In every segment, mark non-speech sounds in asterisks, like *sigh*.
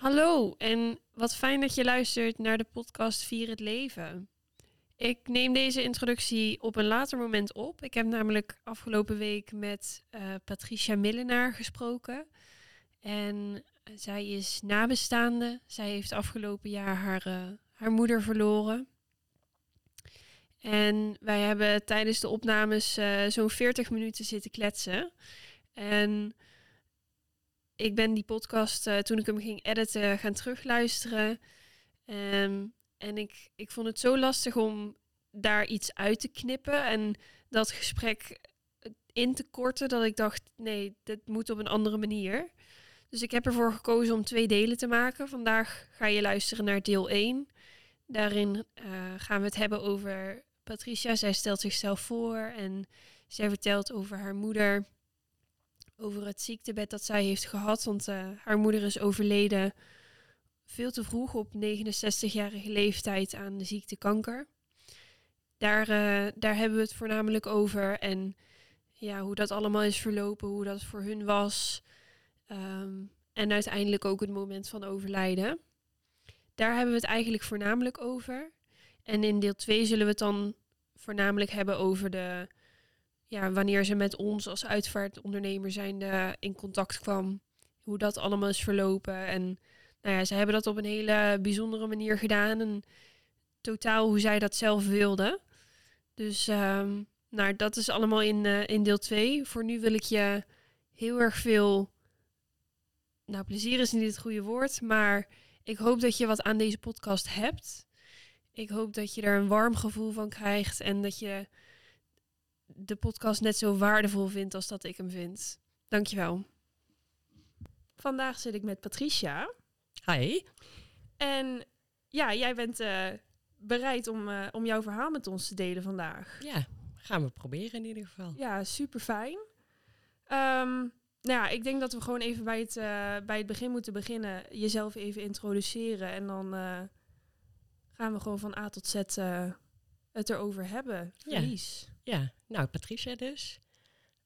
Hallo en wat fijn dat je luistert naar de podcast Vier het Leven. Ik neem deze introductie op een later moment op. Ik heb namelijk afgelopen week met uh, Patricia Millenaar gesproken. En zij is nabestaande. Zij heeft afgelopen jaar haar, uh, haar moeder verloren. En wij hebben tijdens de opnames uh, zo'n 40 minuten zitten kletsen. En ik ben die podcast, uh, toen ik hem ging editen, gaan terugluisteren. Um, en ik, ik vond het zo lastig om daar iets uit te knippen en dat gesprek in te korten, dat ik dacht, nee, dit moet op een andere manier. Dus ik heb ervoor gekozen om twee delen te maken. Vandaag ga je luisteren naar deel 1. Daarin uh, gaan we het hebben over Patricia. Zij stelt zichzelf voor en zij vertelt over haar moeder over het ziektebed dat zij heeft gehad. Want uh, haar moeder is overleden veel te vroeg op 69-jarige leeftijd aan de ziekte kanker. Daar, uh, daar hebben we het voornamelijk over. En ja, hoe dat allemaal is verlopen, hoe dat voor hun was. Um, en uiteindelijk ook het moment van overlijden. Daar hebben we het eigenlijk voornamelijk over. En in deel 2 zullen we het dan voornamelijk hebben over de ja, wanneer ze met ons als uitvaartondernemer zijnde in contact kwam. Hoe dat allemaal is verlopen. En nou ja, ze hebben dat op een hele bijzondere manier gedaan. En totaal hoe zij dat zelf wilde. Dus um, nou, dat is allemaal in, uh, in deel 2. Voor nu wil ik je heel erg veel. Nou, plezier is niet het goede woord. Maar ik hoop dat je wat aan deze podcast hebt. Ik hoop dat je er een warm gevoel van krijgt. En dat je de podcast net zo waardevol vindt als dat ik hem vind. Dankjewel. Vandaag zit ik met Patricia. Hi. En ja, jij bent uh, bereid om, uh, om jouw verhaal met ons te delen vandaag. Ja, gaan we proberen in ieder geval. Ja, super fijn. Um, nou ja, ik denk dat we gewoon even bij het, uh, bij het begin moeten beginnen. Jezelf even introduceren. En dan gaan we gewoon van A tot Z het erover hebben. Verlies. Ja, ja. nou Patricia dus.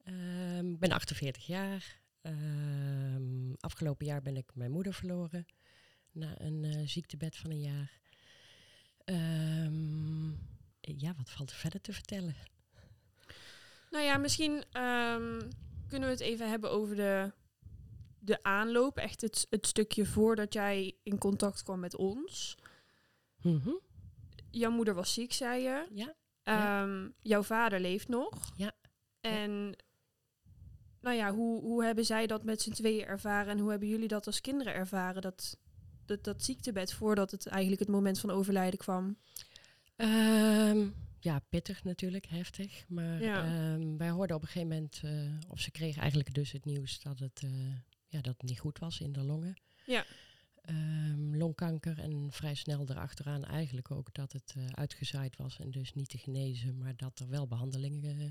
Um, ik ben 48 jaar. Um, afgelopen jaar ben ik mijn moeder verloren. Na een uh, ziektebed van een jaar. Um, ja, wat valt er verder te vertellen? Nou ja, misschien kunnen we het even hebben over de, de aanloop. Echt het, het stukje voordat jij in contact kwam met ons. Mm -hmm jouw moeder was ziek, zei je. Ja. Um, jouw vader leeft nog. Ja. En nou ja, hoe, hoe hebben zij dat met z'n tweeën ervaren en hoe hebben jullie dat als kinderen ervaren, dat, dat, dat ziektebed, voordat het eigenlijk het moment van overlijden kwam? Um, ja, pittig natuurlijk, heftig. Maar ja. um, wij hoorden op een gegeven moment, uh, of ze kregen eigenlijk dus het nieuws dat het, uh, ja, dat het niet goed was in de longen. Ja. Um, longkanker en vrij snel erachteraan eigenlijk ook dat het uh, uitgezaaid was en dus niet te genezen, maar dat er wel behandelingen uh,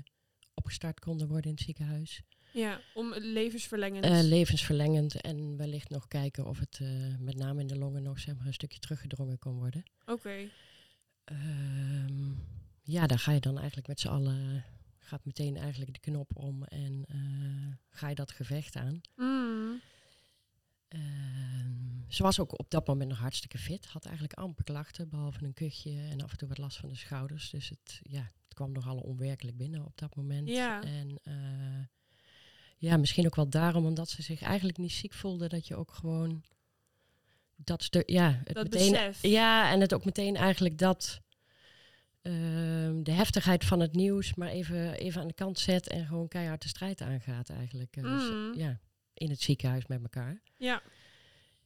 opgestart konden worden in het ziekenhuis. Ja, om levensverlengend. Uh, levensverlengend en wellicht nog kijken of het met name in de longen nog zeg maar, een stukje teruggedrongen kon worden. Oké. Okay. Um, ja, daar ga je dan eigenlijk met z'n allen, gaat meteen eigenlijk de knop om en ga je dat gevecht aan. Mm. Ze was ook op dat moment nog hartstikke fit. Had eigenlijk amper klachten, behalve een kuchje en af en toe wat last van de schouders. Dus het, ja, het kwam nogal onwerkelijk binnen op dat moment. Ja. En uh, ja, misschien ook wel daarom, omdat ze zich eigenlijk niet ziek voelde, dat je ook gewoon dat stuk, ja, het dat meteen, besef. ja, en het ook meteen eigenlijk dat uh, de heftigheid van het nieuws, maar even, even aan de kant zet en gewoon keihard de strijd aangaat eigenlijk. Uh, Mm. dus, ja, in het ziekenhuis met elkaar. Ja.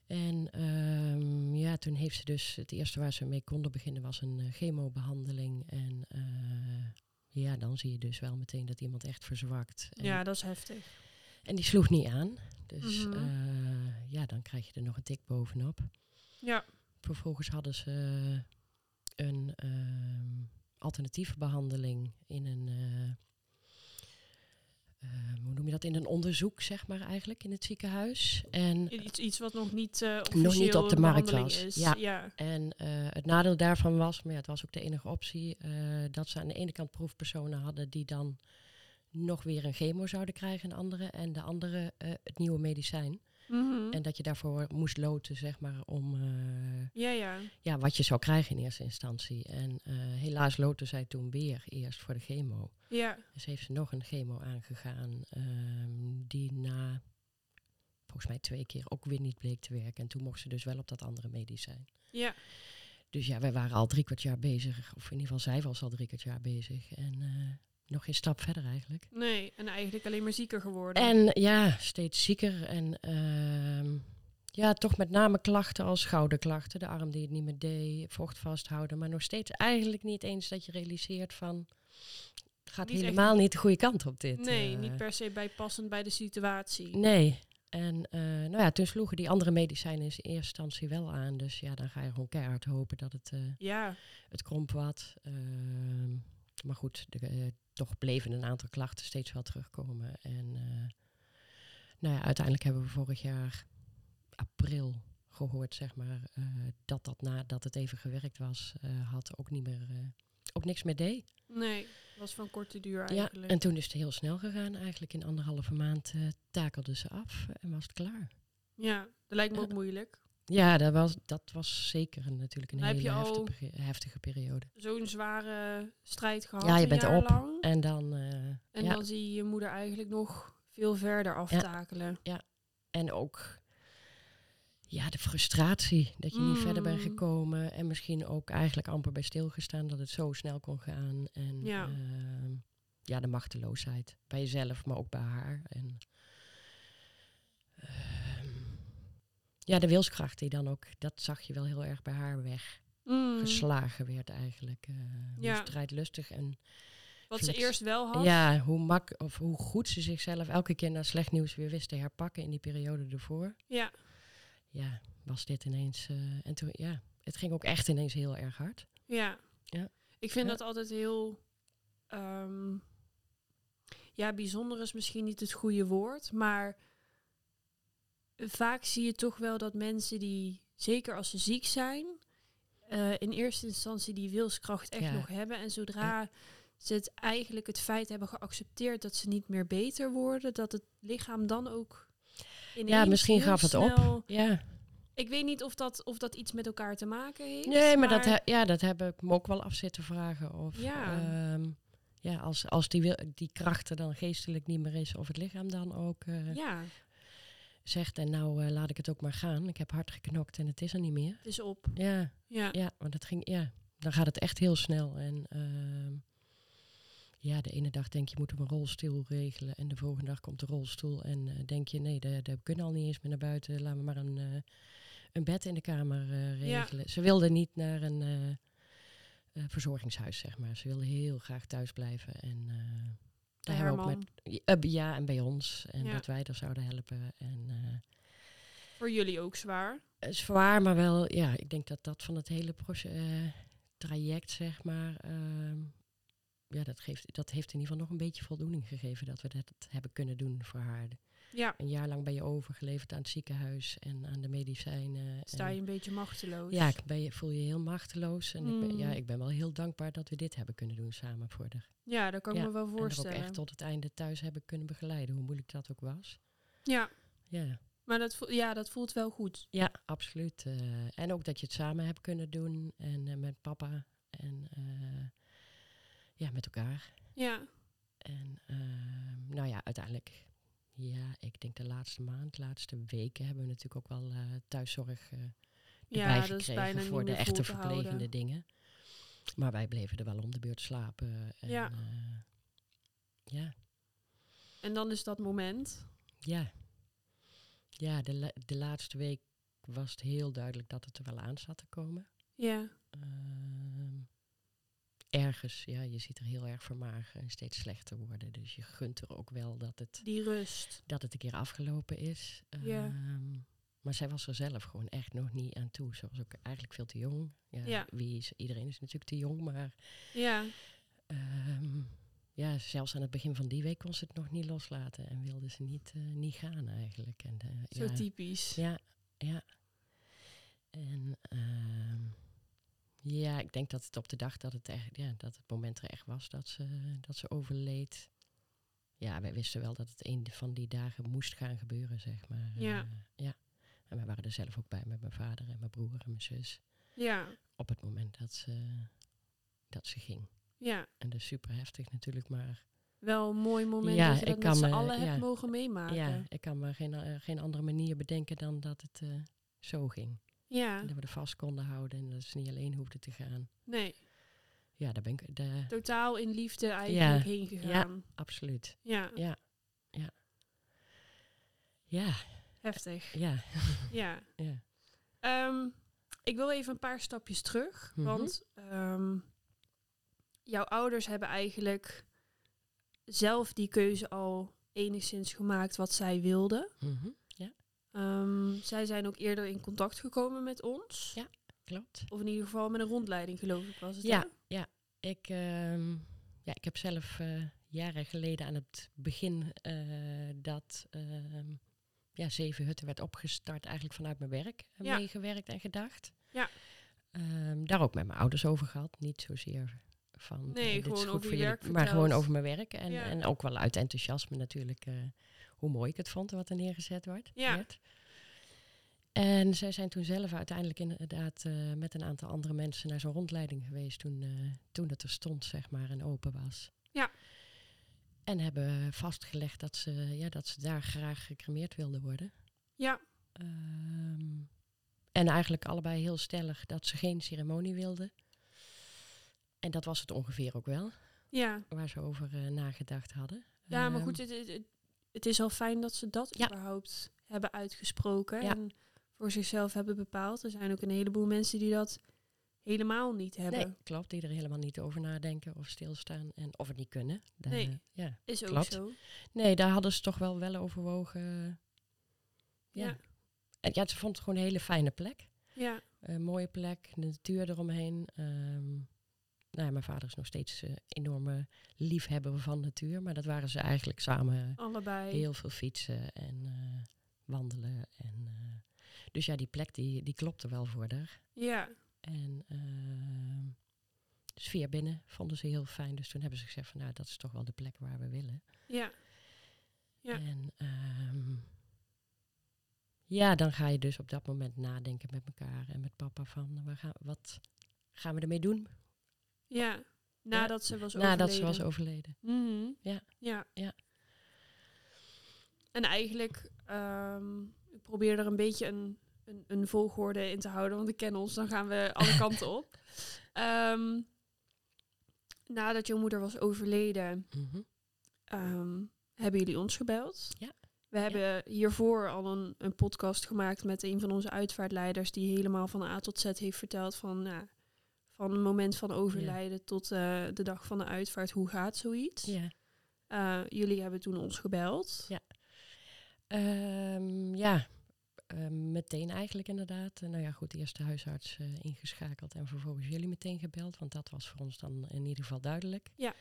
En um, ja, toen heeft ze dus het eerste waar ze mee konden beginnen was een uh, chemobehandeling. En uh, ja, dan zie je dus wel meteen dat iemand echt verzwakt. En, Ja, dat is heftig. en die sloeg niet aan. Dus uh, ja, dan krijg je er nog een tik bovenop. Ja. Vervolgens hadden ze een um, alternatieve behandeling in een uh, hoe noem je dat, in een onderzoek, zeg maar eigenlijk, in het ziekenhuis. En, Iets, iets wat nog niet, uh, officieel nog niet op de markt was. Is. Ja. ja. En uh, het nadeel daarvan was, maar ja, het was ook de enige optie, uh, dat ze aan de ene kant proefpersonen hadden die dan nog weer een chemo zouden krijgen, een andere, en de andere het nieuwe medicijn. Mhm. En dat je daarvoor moest loten, zeg maar, om eh, Ja, ja. ja, wat je zou krijgen in eerste instantie. En eh, helaas loten zij toen weer eerst voor de chemo. Ja. Dus heeft ze nog een chemo aangegaan, ehm, die na volgens mij twee keer ook weer niet bleek te werken. En toen mocht ze dus wel op dat andere medicijn. Ja. Dus ja, wij waren al drie kwart jaar bezig. Of in ieder geval, zij was al drie kwart jaar bezig. En eh, nog geen stap verder eigenlijk. Nee, en eigenlijk alleen maar zieker geworden. En ja, steeds zieker. En ehm, ja, toch met name klachten als schouderklachten. De arm die het niet meer deed, vocht vasthouden. Maar nog steeds eigenlijk niet eens dat je realiseert van... Het gaat Niet echt- helemaal niet de goede kant op dit. nee, eh. niet per se bijpassend bij de situatie. Nee. En eh, nou ja, toen sloegen die andere medicijnen in eerste instantie wel aan. Dus ja, dan ga je gewoon keihard hopen dat het, eh, Ja. het kromp wat. Ehm, maar goed, de, toch bleven een aantal klachten steeds wel terugkomen. En eh, nou ja, uiteindelijk hebben we vorig jaar april gehoord, zeg maar, eh, dat dat nadat het even gewerkt was, eh, had ook niet meer, ook niks meer deed. Nee, was van korte duur Ja, eigenlijk. en toen is het heel snel gegaan. Eigenlijk in anderhalve maand takelde ze af en was het klaar. Ja, dat lijkt me Ja. ook moeilijk. Ja, dat was, dat was zeker een, natuurlijk een hele heftige, peri- heftige periode. Zo'n zware strijd gehad. Ja, je bent lang. En dan, eh, En ja, dan zie je je moeder eigenlijk nog veel verder aftakelen. en ook ja, de frustratie dat je niet verder bent Mm. gekomen. En misschien ook eigenlijk amper bij stilgestaan dat het zo snel kon gaan. En Ja. ehm, ja, de machteloosheid bij jezelf, maar ook bij haar. En, ja, de wilskracht die dan ook, dat zag je wel heel erg bij haar weg. Mm. geslagen werd eigenlijk. hoe Ja. strijdlustig en Wat ze eerst wel had. ja, hoe mak of hoe goed ze zichzelf elke keer na slecht nieuws weer wist te herpakken in die periode ervoor. Ja. Ja, was dit ineens. eh, en toen, ja, het ging ook echt ineens heel erg hard. Ja. Ja. Ik vind Ja. dat altijd heel... ehm, ja, bijzonder is misschien niet het goede woord, maar vaak zie je toch wel dat mensen die, zeker als ze ziek zijn, eh, in eerste instantie die wilskracht echt Ja. nog hebben. En zodra ze het eigenlijk het feit hebben geaccepteerd dat ze niet meer beter worden, dat het lichaam dan ook ineens misschien gaf het op. Ja, Ik weet niet of dat, of dat iets met elkaar te maken heeft. nee, maar, dat, ja, dat heb ik me ook wel af zitten vragen. Of, Ja. ehm, ja, als, als die, wil, die kracht er dan geestelijk niet meer is, of het lichaam dan ook eh, ja, zegt: En nou eh, laat ik het ook maar gaan. Ik heb hard geknokt en het is er niet meer. het is op. Ja, Ja. Ja, want het ging, ja, dan gaat het echt heel snel. En ehm, ja, de ene dag denk je, moet op een rolstoel regelen. En de volgende dag komt de rolstoel. En eh, denk je, nee, daar daar kunnen al niet eens meer naar buiten. Laten we maar een, eh, een bed in de kamer Ja. regelen. Ze wilde niet naar een verzorgingshuis, zeg maar. Ze wilde heel graag thuis blijven. En daar hebben we ook Herman. met, ja, eh, ja, en bij ons. En Ja. dat wij er zouden helpen. En eh, Voor jullie ook zwaar. is zwaar, maar wel, ja, ik denk dat dat van het hele proce- eh, traject, zeg maar, ehm, ja, dat, geeft, dat heeft in ieder geval nog een beetje voldoening gegeven dat we dat hebben kunnen doen voor haar. Ja, Een jaar lang ben je overgeleverd aan het ziekenhuis en aan de medicijnen. sta en- je een beetje machteloos. ja, ik ben voel je heel machteloos. En ik, ben, ja, Mm. ik ben wel heel dankbaar dat we dit hebben kunnen doen samen voor haar. Ja, dat kan ik Ja, me wel En er ook voorstellen. echt tot het einde thuis hebben kunnen begeleiden, hoe moeilijk dat ook was. Ja, Ja. maar dat, voel- ja, dat voelt wel goed. Ja, absoluut. eh, en ook dat je het samen hebt kunnen doen. En eh, met papa. En eh, ja, met elkaar. Ja, En ehm, nou ja, uiteindelijk. Ja, ik denk de laatste maand, de laatste weken hebben we natuurlijk ook wel eh, thuiszorg ja is gekregen voor de echte verplegende houden. dingen. Maar wij bleven er wel om de beurt slapen. En, Ja. eh, ja, En dan is dat moment. ja. Ja, de, la- de laatste week was het heel duidelijk dat het er wel aan zat te komen. Ja, Ehm, ergens, ja, je ziet er heel erg vermageren en steeds slechter worden. Dus je gunt er ook wel dat het, die rust. dat het een keer afgelopen is. Ja. Ehm, maar zij was er zelf gewoon echt nog niet aan toe. Ze was ook eigenlijk veel te jong. Ja, Ja. Wie is, iedereen is natuurlijk te jong, maar Ja, ehm, ja, zelfs aan het begin van die week kon ze het nog niet loslaten. En wilde ze niet, eh, niet gaan eigenlijk. En, eh, zo ja, typisch. ja, ja. En ehm, ja, ik denk dat het op de dag dat het echt, ja, dat het moment er echt was dat ze, dat ze overleed. ja, wij wisten wel dat het een van die dagen moest gaan gebeuren, zeg maar. Ja. Eh, ja. En wij waren er zelf ook bij met mijn vader en mijn broer en mijn zus. Ja, Op het moment dat ze, dat ze ging. ja. En dat is super heftig natuurlijk, maar Wel een mooi moment Ja, dat je dat met z'n allen ja. hebt mogen meemaken. ja, ik kan me geen, eh, geen andere manier bedenken dan dat het eh, zo ging. Ja, En dat we er vast konden houden en dat ze niet alleen hoefden te gaan. nee. Ja, daar ben ik, daar, Totaal in liefde eigenlijk Ja, heen gegaan. absoluut. Ja, Ja, ja. Ja, heftig. ja, Ja. *laughs* ja. Ehm, ik wil even een paar stapjes terug. Mhm. Want ehm, jouw ouders hebben eigenlijk zelf die keuze al enigszins gemaakt wat zij wilden. Mhm, Ja, Ehm, zij zijn ook eerder in contact gekomen met ons. Ja. klopt. Of in ieder geval met een rondleiding, geloof ik, was het. Ja, hè? ja. Ik, ehm, ja, ik heb zelf eh, jaren geleden aan het begin eh, dat ehm, ja, Zeven Hutten werd opgestart, eigenlijk vanuit mijn werk Ja. meegewerkt en gedacht. Ja. Daar ook met mijn ouders over gehad. Niet zozeer van Nee, eh, dit gewoon is goed over voor jullie, maar gewoon over mijn werk. En, Ja. en ook wel uit enthousiasme natuurlijk eh, hoe mooi ik het vond wat er neergezet wordt. Ja. werd. En zij zijn toen zelf uiteindelijk inderdaad eh, met een aantal andere mensen naar zo'n rondleiding geweest toen, eh, toen het er stond, zeg maar, en open was. Ja. En hebben vastgelegd dat ze, ja, dat ze daar graag gecremeerd wilden worden. Ja, Ehm, en eigenlijk allebei heel stellig dat ze geen ceremonie wilden. En dat was het ongeveer ook wel, ja. waar ze over eh, nagedacht hadden. ja maar Ehm, goed, het, het, is al fijn dat ze dat Ja. überhaupt hebben uitgesproken. Ja. En voor zichzelf hebben bepaald. Er zijn ook een heleboel mensen die dat helemaal niet hebben. Nee, klopt, die er helemaal niet over nadenken of stilstaan en of het niet kunnen. Daar, Nee. eh, ja. Is ook Klopt. zo. Nee, daar hadden ze toch wel wel overwogen. Ja. Ja. En ja, ze vond het gewoon een hele fijne plek. Ja, Een mooie plek, de natuur eromheen. Ehm, nou ja, mijn vader is nog steeds een enorme liefhebber van natuur. Maar dat waren ze eigenlijk samen allebei. heel veel fietsen en eh, wandelen. En, eh, dus ja, die plek die, die klopte wel voor haar. Ja, En de sfeer binnen vonden ze heel fijn. Dus toen hebben ze gezegd van nou, dat is toch wel de plek waar we willen. ja, Ja. En ehm, ja, dan ga je dus op dat moment nadenken met elkaar en met papa van waar gaan, wat gaan we ermee doen ja. Nadat ze was nadat ze overleden. was overleden. Mhm. Ja. ja. Ja. En eigenlijk, ehm, ik probeer er een beetje een, een, een volgorde in te houden, want ik ken ons, dan gaan we alle *laughs* kanten op. Ehm, nadat jouw moeder was overleden, Mhm. ehm, hebben jullie ons gebeld. Ja. We hebben hiervoor al een, een podcast gemaakt met een van onze uitvaartleiders, die helemaal van A tot Z heeft verteld van, nou, van het moment van overlijden tot eh, de dag van de uitvaart, hoe gaat zoiets? Ja. Eh, jullie hebben toen ons gebeld. Ja. Ehm, ja, ehm, meteen eigenlijk inderdaad. Eh, nou ja, goed, eerst de huisarts ingeschakeld en vervolgens jullie meteen gebeld. Want dat was voor ons dan in ieder geval duidelijk. Ja.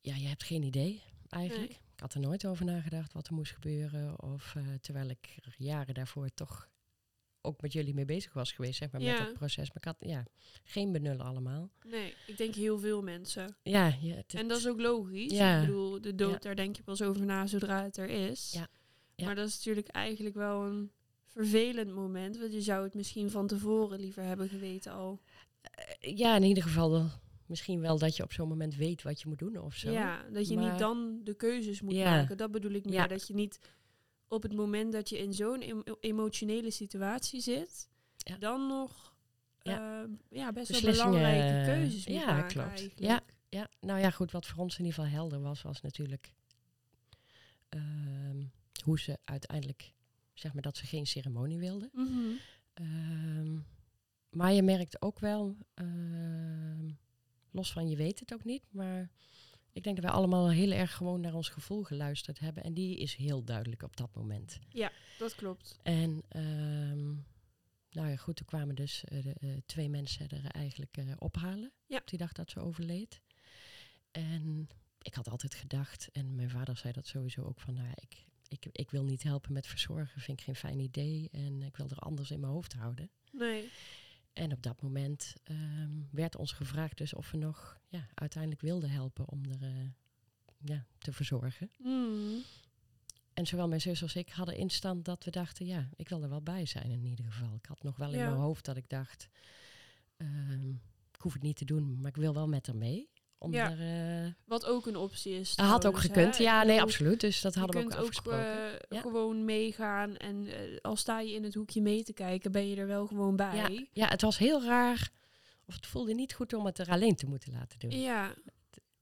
Ja, je hebt geen idee eigenlijk. Nee. Ik had er nooit over nagedacht wat er moest gebeuren. Of terwijl ik jaren daarvoor toch ook met jullie mee bezig was geweest, zeg maar, Ja. met dat proces. Maar ik had ja, geen benullen allemaal. Nee, ik denk heel veel mensen. Ja, ja het- En dat is ook logisch. Ja. Ik bedoel, de dood, daar denk je pas over na zodra het er is. Ja. Maar dat is natuurlijk eigenlijk wel een vervelend moment. Want je zou het misschien van tevoren liever hebben geweten al. ja, in ieder geval wel- misschien wel dat je op zo'n moment weet wat je moet doen of zo. Ja, dat je Maar- niet dan de keuzes moet Ja. maken. Dat bedoel ik meer. Dat je niet op het moment dat je in zo'n em- emotionele situatie zit, Ja. dan nog Ja. eh, ja, best wel belangrijke eh, keuzes moet ja, maken klopt. eigenlijk. Ja. Ja, nou ja, goed, wat voor ons in ieder geval helder was, was natuurlijk ehm, hoe ze uiteindelijk, zeg maar, dat ze geen ceremonie wilden. Mhm. Ehm, maar je merkt ook wel, ehm, los van je weet het ook niet, maar ik denk dat wij allemaal heel erg gewoon naar ons gevoel geluisterd hebben. En die is heel duidelijk op dat moment. Dat klopt. En ehm, nou ja, goed, toen kwamen dus eh, de, eh, twee mensen er eigenlijk eh, ophalen. Ja. Op die dag dat ze overleed. En ik had altijd gedacht, en mijn vader zei dat sowieso ook van, nou, ja, ik, ik, ik wil niet helpen met verzorgen, vind ik geen fijn idee. En ik wil er anders in mijn hoofd houden. Nee. En op dat moment ehm, werd ons gevraagd dus of we nog ja, uiteindelijk wilden helpen om er eh, ja, te verzorgen. Mm. En zowel mijn zus als ik hadden instant dat we dachten, ja, ik wil er wel bij zijn in ieder geval. Ik had nog wel in Ja. mijn hoofd dat ik dacht, ehm, ik hoef het niet te doen, maar ik wil wel met haar mee. Om Ja. er, eh, Wat ook een optie is. dat had ook gekund. hè. Ja, nee, absoluut. Dus dat hadden je we ook kunt ook afgesproken. eh, Ja. gewoon meegaan. En eh, al sta je in het hoekje mee te kijken, ben je er wel gewoon bij. ja, ja, het was heel raar. Of het voelde niet goed om het er alleen te moeten laten doen. Ja,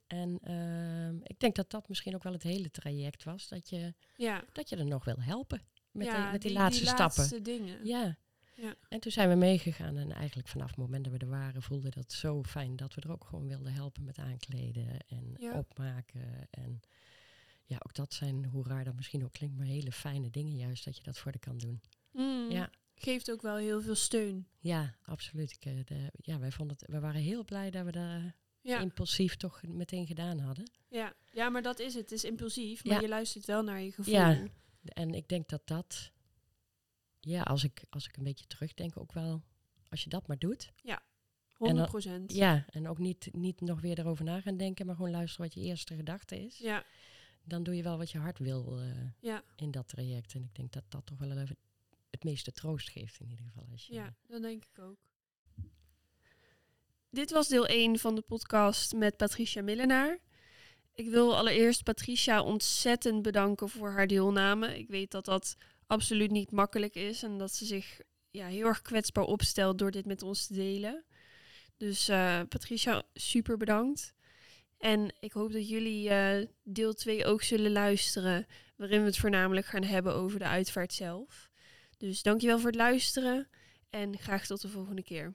En ehm, ik denk dat dat misschien ook wel het hele traject was. Dat je, ja. dat je er nog wil helpen met, ja, die, met die, laatste stappen. laatste dingen. Ja. Ja. En toen zijn we meegegaan. En eigenlijk vanaf het moment dat we er waren, voelde dat zo fijn dat we er ook gewoon wilden helpen met aankleden en Ja. opmaken. En ja, ook dat zijn, hoe raar dat misschien ook klinkt, maar hele fijne dingen juist dat je dat voor de kan doen. Mm. Ja. Geeft ook wel heel veel steun. Ja, absoluut. Ik, eh, de, ja, wij vonden het, we waren heel blij dat we dat Ja. impulsief toch meteen gedaan hadden. Ja. ja, maar dat is het. Het is impulsief, maar Ja. je luistert wel naar je gevoel. Ja. En ik denk dat dat, ja, als ik, als ik een beetje terugdenk, ook wel, als je dat maar doet. 100 dan- procent. Ja, en ook niet, niet nog weer erover na gaan denken, maar gewoon luisteren wat je eerste gedachte is. Ja. Dan doe je wel wat je hart wil eh, Ja. in dat traject. En ik denk dat dat toch wel even het meeste troost geeft in ieder geval. Als je, Ja, dat denk ik ook. Dit was deel 1 van de podcast met Patricia Millenaar. Ik wil allereerst Patricia ontzettend bedanken voor haar deelname. Ik weet dat dat absoluut niet makkelijk is en dat ze zich ja, heel erg kwetsbaar opstelt door dit met ons te delen. Dus eh, Patricia, super bedankt. En ik hoop dat jullie eh, deel 2 ook zullen luisteren, waarin we het voornamelijk gaan hebben over de uitvaart zelf. Dus dankjewel voor het luisteren en graag tot de volgende keer.